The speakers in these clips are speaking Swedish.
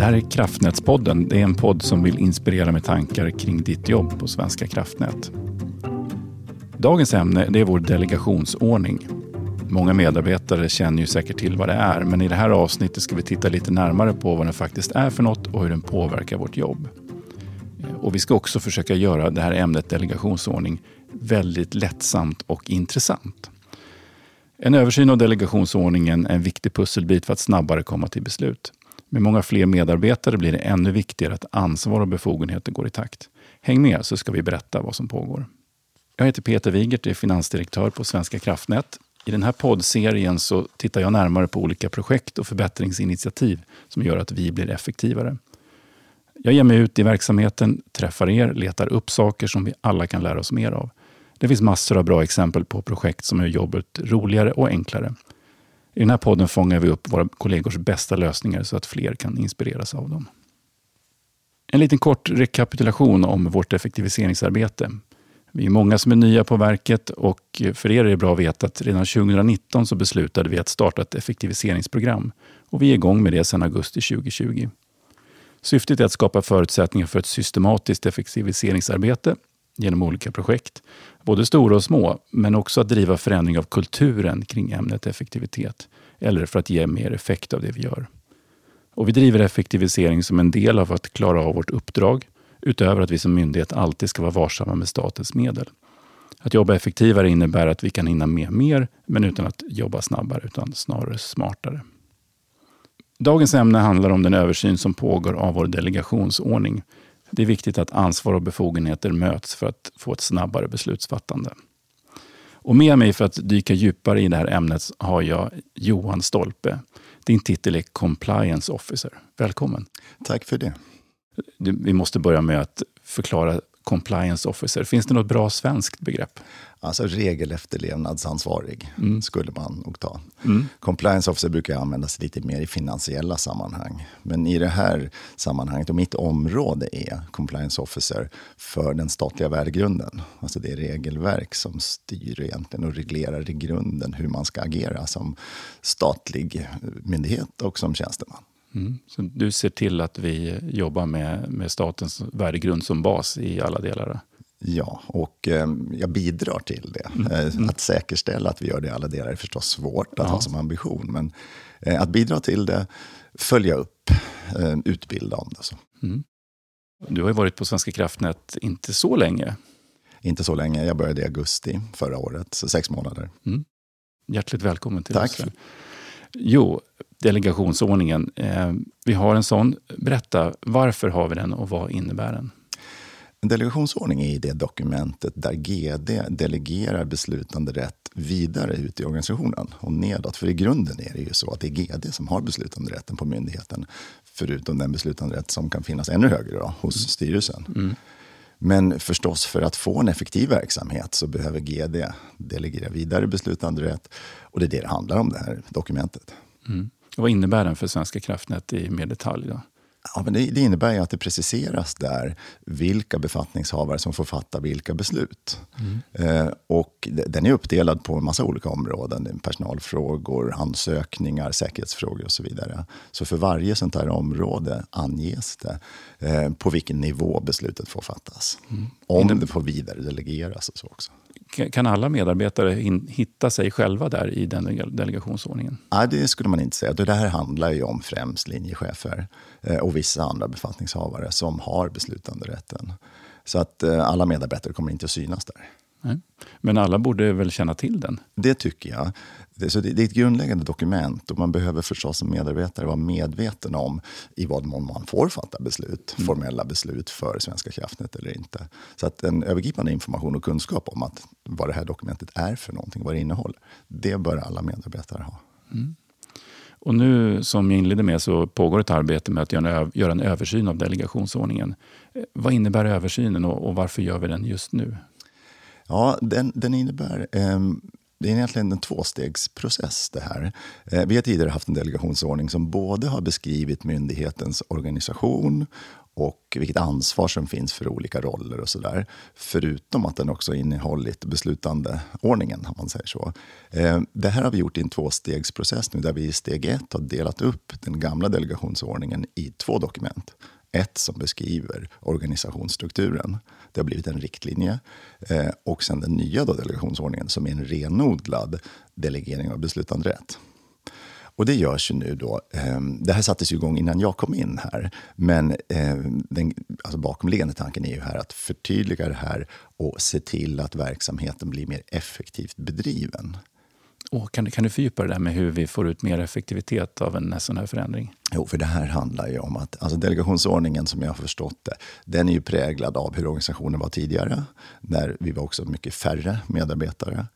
Det här är Kraftnätspodden. Det är en podd som vill inspirera med tankar kring ditt jobb på Svenska kraftnät. Dagens ämne det är vår delegationsordning. Många medarbetare känner ju säkert till vad det är, men i det här avsnittet ska vi titta lite närmare på vad den faktiskt är för något och hur den påverkar vårt jobb. Och vi ska också försöka göra det här ämnet delegationsordning väldigt lättsamt och intressant. En översyn av delegationsordningen är en viktig pusselbit för att snabbare komma till beslut. Med många fler medarbetare blir det ännu viktigare att ansvar och befogenheter går i takt. Häng med så ska vi berätta vad som pågår. Jag heter Peter Wigert, är finansdirektör på Svenska kraftnät. I den här poddserien så tittar jag närmare på olika projekt och förbättringsinitiativ som gör att vi blir effektivare. Jag ger mig ut i verksamheten, träffar er, letar upp saker som vi alla kan lära oss mer av. Det finns massor av bra exempel på projekt som gör jobbet roligare och enklare. I den här podden fångar vi upp våra kollegors bästa lösningar så att fler kan inspireras av dem. En liten kort rekapitulation om vårt effektiviseringsarbete. Vi är många som är nya på verket och för er är det bra att veta att redan 2019 så beslutade vi att starta ett effektiviseringsprogram och vi är igång med det sedan augusti 2020. Syftet är att skapa förutsättningar för ett systematiskt effektiviseringsarbete genom olika projekt, både stora och små, men också att driva förändring av kulturen kring ämnet effektivitet, eller för att ge mer effekt av det vi gör. Och vi driver effektivisering som en del av att klara av vårt uppdrag, utöver att vi som myndighet alltid ska vara varsamma med statens medel. Att jobba effektivare innebär att vi kan hinna med mer, men utan att jobba snabbare, utan snarare smartare. Dagens ämne handlar om den översyn som pågår av vår delegationsordning. Det är viktigt att ansvar och befogenheter möts för att få ett snabbare beslutsfattande. Och med mig för att dyka djupare i det här ämnet har jag Johan Stolpe. Din titel är Compliance Officer. Välkommen. Tack för det. Vi måste börja med att förklara compliance officer. Finns det något bra svenskt begrepp? Alltså regelefterlevnadsansvarig mm. skulle man nog ta. Mm. Compliance officer brukar användas lite mer i finansiella sammanhang. Men i det här sammanhanget, och mitt område är compliance officer för den statliga värdegrunden. Alltså det regelverk som styr egentligen och reglerar i grunden hur man ska agera som statlig myndighet och som tjänsteman. Mm. Så du ser till att vi jobbar med, med statens värdegrund som bas i alla delar? Ja, och eh, jag bidrar till det. Mm. Eh, mm. Att säkerställa att vi gör det i alla delar är förstås svårt att ja. ha som ambition. Men eh, att bidra till det, följa upp, eh, utbilda om det. Så. Mm. Du har ju varit på Svenska kraftnät inte så länge. Inte så länge. Jag började i augusti förra året, så sex månader. Mm. Hjärtligt välkommen till Tack. oss. Jo, delegationsordningen. Eh, vi har en sån. Berätta, varför har vi den och vad innebär den? En delegationsordning är det dokumentet där GD delegerar beslutande rätt vidare ut i organisationen och nedåt. För i grunden är det ju så att det är GD som har beslutande rätten på myndigheten. Förutom den beslutande rätt som kan finnas ännu högre då, hos mm. styrelsen. Mm. Men förstås, för att få en effektiv verksamhet så behöver GD delegera vidare beslutande rätt. Och det är det det handlar om, det här dokumentet. Mm. Vad innebär den för Svenska kraftnät i mer detalj? Då? Ja, men det, det innebär ju att det preciseras där vilka befattningshavare som får fatta vilka beslut. Mm. Eh, och den är uppdelad på en massa olika områden. Personalfrågor, ansökningar, säkerhetsfrågor och så vidare. Så för varje sånt här område anges det eh, på vilken nivå beslutet får fattas. Mm. Om det får vidare delegeras och så också. Kan alla medarbetare hitta sig själva där i den delegationsordningen? Nej, det skulle man inte säga. Det här handlar ju om främst linjechefer eh, och vissa andra befattningshavare som har beslutanderätten. Så att eh, alla medarbetare kommer inte att synas där. Men alla borde väl känna till den? Det tycker jag. Det, så det, det, är ett grundläggande dokument och man behöver förstås som medarbetare vara medveten om i vad mån man får fatta beslut, mm. formella beslut för Svenska kraftnät eller inte. Så att en övergripande information och kunskap om att vad det här dokumentet är för någonting, vad det innehåller, det bör alla medarbetare ha. Mm. Och nu, som jag inledde med, så pågår ett arbete med att göra en översyn av delegationsordningen. Eh, vad innebär översynen och, och varför gör vi den just nu? Ja, den, den innebär eh, det är egentligen en tvåstegsprocess det här. Eh, vi har tidigare haft en delegationsordning som både har beskrivit myndighetens organisation och vilket ansvar som finns för olika roller och sådär. Förutom att den också innehållit beslutandeordningen, om man säger så. Eh, det här har vi gjort i en tvåstegsprocess nu, där vi i steg ett har delat upp den gamla delegationsordningen i två dokument. Ett som beskriver organisationsstrukturen. Det har blivit en riktlinje. Eh, och sen den nya då, delegationsordningen som är en renodlad delegering av beslutanderätt. Och det görs ju nu då. Eh, det här sattes ju igång innan jag kom in här. Men eh, den alltså bakomliggande tanken är ju här att förtydliga det här och se till att verksamheten blir mer effektivt bedriven. Och kan, kan du fördjupa det där med hur vi får ut mer effektivitet av en sån här förändring? Jo, för det här handlar ju om att alltså delegationsordningen som jag har förstått det, den är ju präglad av hur organisationen var tidigare, när vi var också mycket färre medarbetare.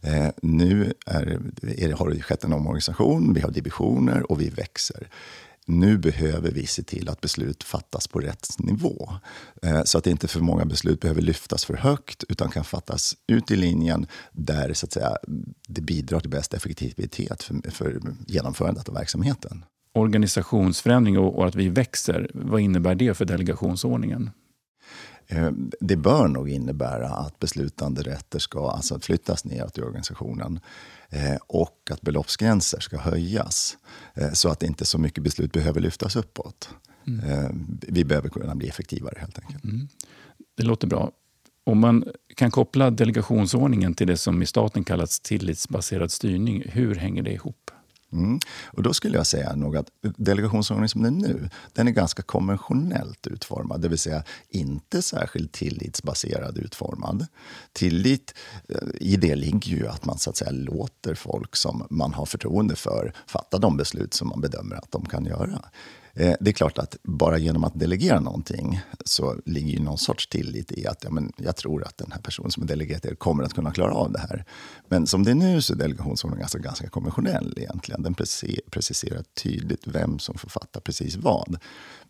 Eh, nu är, är, har det skett en omorganisation, vi har divisioner och vi växer nu behöver vi se till att beslut fattas på rätt nivå. Eh, så att inte för många beslut behöver lyftas för högt utan kan fattas ut i linjen där så att säga, det bidrar till bäst effektivitet för, för genomförandet av verksamheten. Organisationsförändring och att vi växer, vad innebär det för delegationsordningen? Eh, det bör nog innebära att beslutanderätter ska alltså flyttas neråt i organisationen eh, och att beloppsgränser ska höjas eh, så att inte så mycket beslut behöver lyftas uppåt. Mm. Vi behöver kunna bli effektivare helt enkelt. Mm. Det låter bra. Om man kan koppla delegationsordningen till det som i staten kallas tillitsbaserad styrning, hur hänger det ihop? Mm. Och då skulle jag säga nog att delegationsorganisationen som den är nu, den är ganska konventionellt utformad. Det vill säga inte särskilt tillitsbaserad utformad. Tillit, eh, i det ligger ju att man så att säga låter folk som man har förtroende för fatta de beslut som man bedömer att de kan göra. Eh, det är klart att bara genom att delegera någonting så ligger ju någon sorts tillit i att ja, men jag tror att den här personen som är delegerad kommer att kunna klara av det här. Men som det är nu så är delegationsordningen alltså ganska konventionell egentligen. Den preciserar tydligt vem som får fatta precis vad.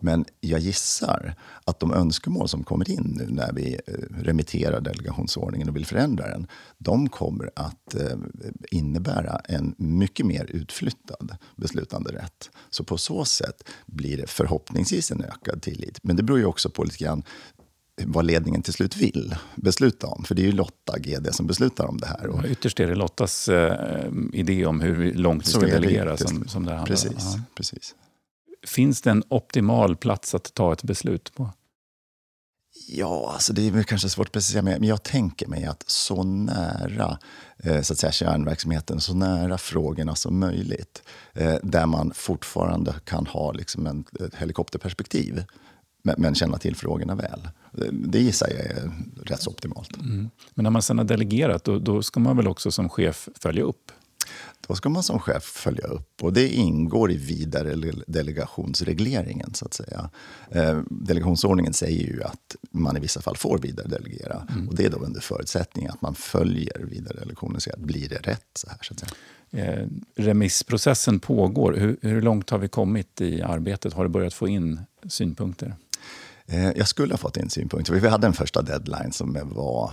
Men jag gissar att de önskemål som kommer in nu när vi eh, remitterar delegationsordningen och vill förändra den, de kommer att eh, innebära en mycket mer utflyttad beslutanderätt. Så på så sätt blir det förhoppningsvis en ökad tillit. Men det beror ju också på lite grann vad ledningen till slut vill besluta om. För det är ju Lotta, GD, som beslutar om det här. Och ytterst är det Lottas eh, idé om hur långt vi ska delegera som, som det handlar precis, om. Precis. Finns det en optimal plats att ta ett beslut på? Ja, alltså det är väl kanske svårt att precisera, men jag tänker mig att så nära eh, så att säga, kärnverksamheten, så nära frågorna som möjligt. Eh, där man fortfarande kan ha liksom en, ett helikopterperspektiv, men, men känna till frågorna väl. Det gissar jag är rätt så optimalt. Mm. Men när man sen har delegerat, då, då ska man väl också som chef följa upp? Då ska man som chef följa upp och det ingår i vidare delegationsregleringen. så att säga. Eh, delegationsordningen säger ju att man i vissa fall får vidare delegera. Mm. Och det är då under förutsättning att man följer vidare delegationen och ser att blir det rätt. Så här, så att säga. Eh, remissprocessen pågår. Hur, hur långt har vi kommit i arbetet? Har du börjat få in synpunkter? Eh, jag skulle ha fått in synpunkter. Vi hade en första deadline som var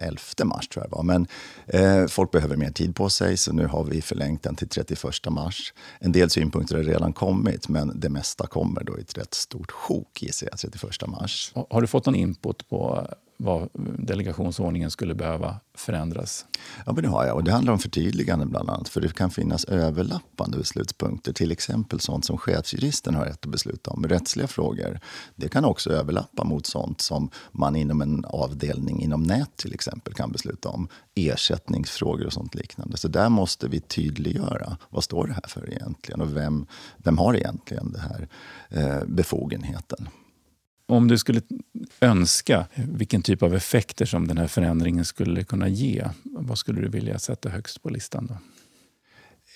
11 mars tror jag det var. Men eh, folk behöver mer tid på sig så nu har vi förlängt den till 31 mars. En del synpunkter har redan kommit men det mesta kommer då i ett rätt stort sjok gissar jag 31 mars. Har du fått någon input på vad delegationsordningen skulle behöva förändras? Ja, men det har jag. Och det handlar om förtydliganden bland annat. För det kan finnas överlappande beslutspunkter. Till exempel sånt som chefsjuristen har rätt att besluta om. Rättsliga frågor. Det kan också överlappa mot sånt som man inom en avdelning inom nät till exempel kan besluta om. Ersättningsfrågor och sånt liknande. Så där måste vi tydliggöra. Vad står det här för egentligen? Och vem, vem har egentligen den här eh, befogenheten? Om du skulle önska vilken typ av effekter som den här förändringen skulle kunna ge, vad skulle du vilja sätta högst på listan? då?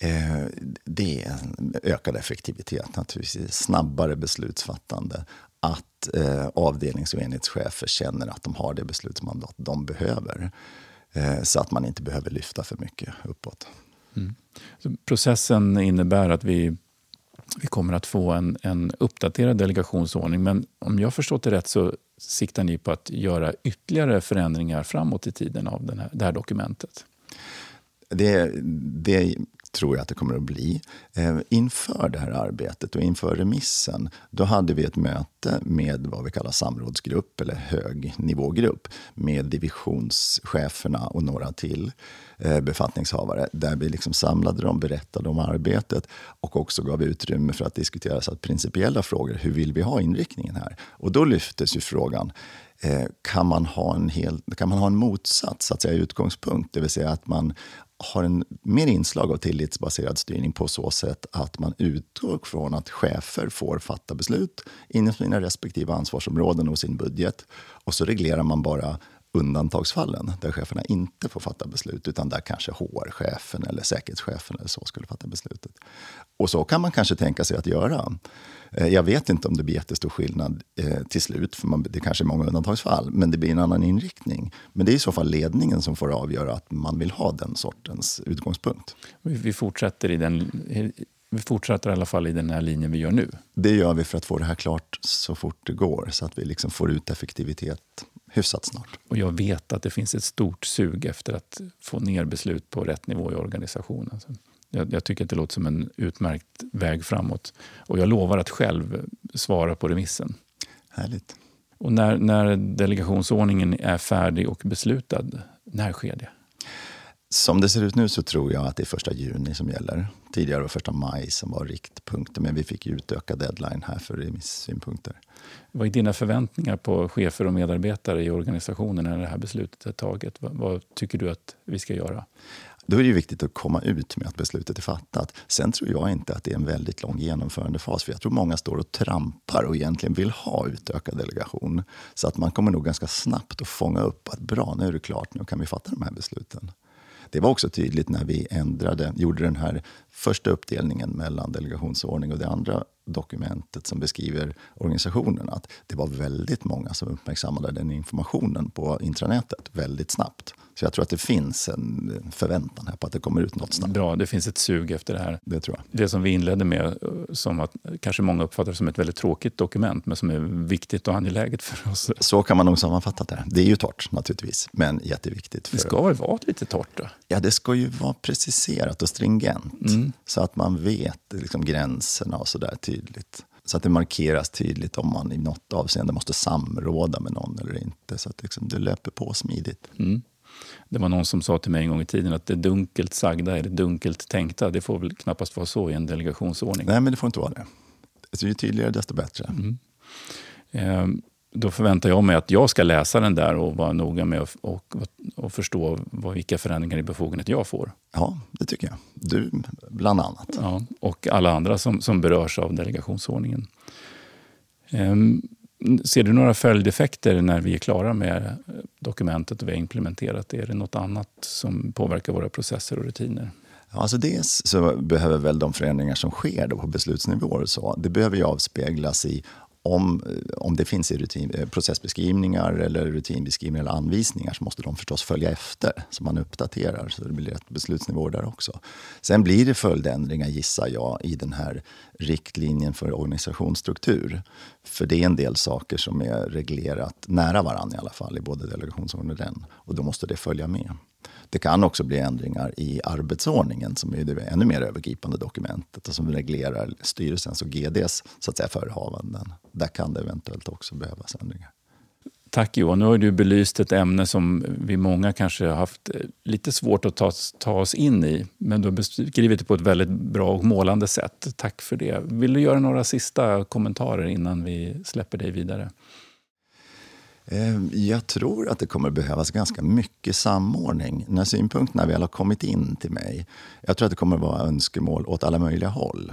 Eh, det är ökad effektivitet naturligtvis, snabbare beslutsfattande. Att eh, avdelnings och enhetschefer känner att de har det beslutsmandat de behöver. Eh, så att man inte behöver lyfta för mycket uppåt. Mm. processen innebär att vi vi kommer att få en, en uppdaterad delegationsordning. Men om jag förstått det rätt så siktar ni på att göra ytterligare förändringar framåt i tiden av den här, det här dokumentet. Det, det tror jag att det kommer att bli. Eh, inför det här arbetet och inför remissen, då hade vi ett möte med vad vi kallar samrådsgrupp eller högnivågrupp med divisionscheferna och några till eh, befattningshavare där vi liksom samlade dem, berättade om arbetet och också gav utrymme för att diskutera så att principiella frågor. Hur vill vi ha inriktningen här? Och då lyftes ju frågan Eh, kan man, ha en hel, kan man ha en motsats, så att säga, utgångspunkt? Det vill säga att man har en mer inslag av tillitsbaserad styrning på så sätt att man utgår från att chefer får fatta beslut inom sina respektive ansvarsområden och sin budget. Och så reglerar man bara undantagsfallen där cheferna inte får fatta beslut utan där kanske HR-chefen eller säkerhetschefen eller så skulle fatta beslutet. Och så kan man kanske tänka sig att göra. Eh, jag vet inte om det blir jättestor skillnad eh, till slut, för man, det kanske är många undantagsfall, men det blir en annan inriktning. Men det är i så fall ledningen som får avgöra att man vill ha den sortens utgångspunkt. Vi fortsätter, i den, vi fortsätter i alla fall i den här linjen vi gör nu. Det gör vi för att få det här klart så fort det går, så att vi liksom får ut effektivitet hyfsat snart. Och jag vet att det finns ett stort sug efter att få ner beslut på rätt nivå i organisationen. Jag, jag, tycker att det låter som en utmärkt väg framåt. Och jag lovar att själv svara på remissen. Härligt. Och när, när delegationsordningen är färdig och beslutad, när sker det? Som det ser ut nu så tror jag att det är första juni som gäller. Tidigare var första maj som var riktpunkten, men vi fick ju utökad deadline här för remissynpunkter. Vad är dina förväntningar på chefer och medarbetare i organisationen när det här beslutet är taget? Vad, vad tycker du att vi ska göra? Då är det viktigt att komma ut med att beslutet är fattat. Sen tror jag inte att det är en väldigt lång genomförandefas. För jag tror många står och trampar och egentligen vill ha utökad delegation. Så att man kommer nog ganska snabbt att fånga upp att bra, nu är det klart, nu kan vi fatta de här besluten. Det var också tydligt när vi ändrade, gjorde den här första uppdelningen mellan delegationsordning och det andra dokumentet som beskriver organisationen att det var väldigt många som uppmärksammade den informationen på intranätet väldigt snabbt. Så jag tror att det finns en förväntan här på att det kommer ut något snabbt. Bra, det finns ett sug efter det här. Det tror jag. Det som vi inledde med, som att kanske många uppfattar som ett väldigt tråkigt dokument, men som är viktigt och angeläget för oss. Så kan man nog sammanfatta det. Det är ju torrt naturligtvis, men jätteviktigt. För... Det ska väl vara lite torrt då? Ja, det ska ju vara preciserat och stringent. Mm. Så att man vet liksom, gränserna och sådär tydligt. Så att det markeras tydligt om man i något avseende måste samråda med någon eller inte. Så att liksom, det löper på smidigt. Mm. Det var någon som sa till mig en gång i tiden att det dunkelt sagda är det dunkelt tänkta. Det får väl knappast vara så i en delegationsordning? Nej, men det får inte vara det. Så ju tydligare desto bättre. Mm. Ehm, då förväntar jag mig att jag ska läsa den där och vara noga med att och, och förstå vad, vilka förändringar i befogenhet jag får. Ja, det tycker jag. Du, bland annat. Ja, och alla andra som, som berörs av delegationsordningen. Ehm, ser du några följdeffekter när vi är klara med eh, dokumentet och vi har implementerat det? Är det något annat som påverkar våra processer och rutiner? Alltså dels så behöver väl de förändringar som sker då på och så, det behöver ju avspeglas i om, eh, om det finns i rutin, eh, processbeskrivningar eller rutinbeskrivningar eller anvisningar så måste de förstås följa efter så man uppdaterar så det blir rätt beslutsnivåer där också. Sen blir det följdändringar gissar jag i den här riktlinjen för organisationsstruktur. För det är en del saker som är reglerat nära varandra i alla fall i både delegationsordningen och den och då måste det följa med. Det kan också bli ändringar i arbetsordningen som är det ännu mer övergripande dokumentet och som reglerar styrelsens och GDs så att säga, förehavanden. Där kan det eventuellt också behövas ändringar. Tack Johan. Nu har du belyst ett ämne som vi många kanske har haft eh, lite svårt att ta, ta oss in i. Men du har beskrivit det på ett väldigt bra och målande sätt. Tack för det. Vill du göra några sista kommentarer innan vi släpper dig vidare? Ehm, jag tror att det kommer behövas ganska mycket samordning när synpunkterna väl har kommit in till mig. Jag tror att det kommer vara önskemål åt alla möjliga håll.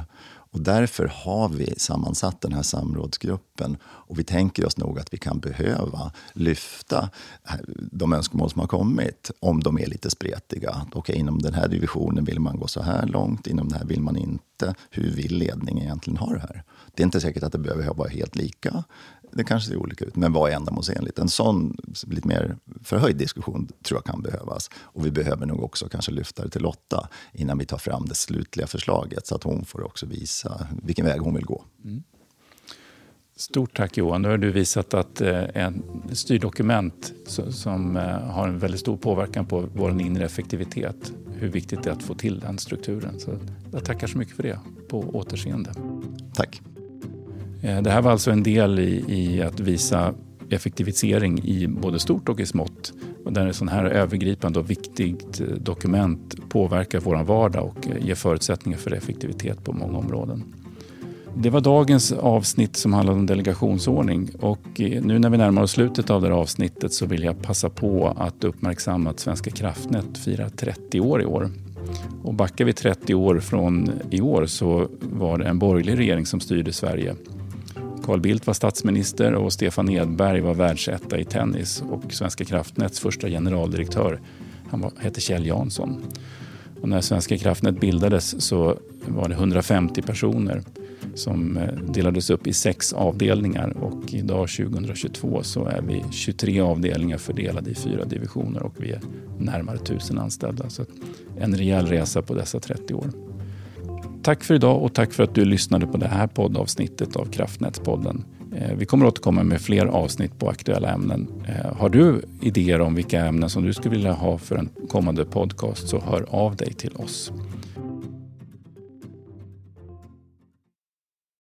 Och därför har vi sammansatt den här samrådsgruppen. Och vi tänker oss nog att vi kan behöva lyfta eh, de önskemål som har kommit, om de är lite spretiga. Okay, inom den här divisionen vill man gå så här långt, inom den här vill man inte. Hur vill ledningen egentligen ha det här? Det är inte säkert att det behöver vara helt lika det kanske ser olika ut, men vad är ändamålsenligt? En sån lite mer förhöjd diskussion tror jag kan behövas. Och vi behöver nog också kanske lyfta det till Lotta innan vi tar fram det slutliga förslaget så att hon får också visa vilken väg hon vill gå. Mm. Stort tack Johan. Nu har du visat att eh, en styrdokument som eh, har en väldigt stor påverkan på vår inre effektivitet hur viktigt det är att få till den strukturen. Så jag tackar så mycket för det. På återseende. Tack. Eh, det här var alltså en del i, i att visa effektivisering i både stort och i smått. Och där ett sådant här övergripande och viktigt eh, dokument påverkar vår vardag och eh, ger förutsättningar för effektivitet på många områden. Det var dagens avsnitt som handlade om delegationsordning och nu när vi närmar oss slutet av det här avsnittet så vill jag passa på att uppmärksamma att Svenska kraftnät firar 30 år i år. Och backar vi 30 år från i år så var det en borgerlig regering som styrde Sverige Carl Bildt var statsminister och Stefan Edberg var världsetta i tennis och Svenska kraftnäts första generaldirektör han var, hette Kjell Jansson. Och när Svenska kraftnät bildades så var det 150 personer som eh, delades upp i sex avdelningar och idag 2022 så är vi 23 avdelningar fördelade i fyra divisioner och vi är närmare 1000 anställda. Så en rejäl resa på dessa 30 år. Tack för idag och tack för att du lyssnade på det här poddavsnittet av Kraftnätspodden. Eh, vi kommer återkomma med fler avsnitt på aktuella ämnen. Eh, har du idéer om vilka ämnen som du skulle vilja ha för en kommande podcast så hör av dig till oss.